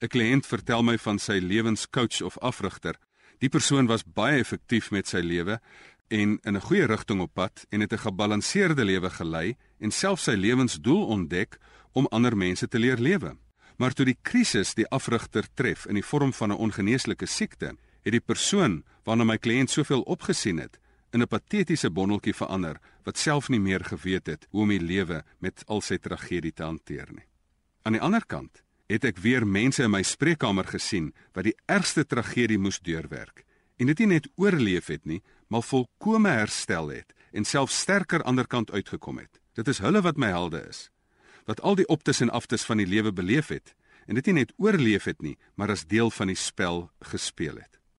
'n Kliënt vertel my van sy lewenscoach of afrigter. Die persoon was baie effektief met sy lewe en in 'n goeie rigting op pad en het 'n gebalanseerde lewe gelei en self sy lewensdoel ontdek om ander mense te leer lewe. Maar toe die krisis die afrigter tref in die vorm van 'n ongeneeslike siekte, het die persoon waarna my kliënt soveel opgesien het, in 'n patetiese bondeltjie verander wat self nie meer geweet het hoe om die lewe met al sy tragedie te hanteer nie. Aan die ander kant het ek weer mense in my spreekkamer gesien wat die ergste tragedie moes deurwerk en dit nie net oorleef het nie, maar volkome herstel het en self sterker aanderkant uitgekom het. Dit is hulle wat my helde is. Wat al die optes en aftes van die lewe beleef het en dit nie net oorleef het nie, maar as deel van die spel gespeel het.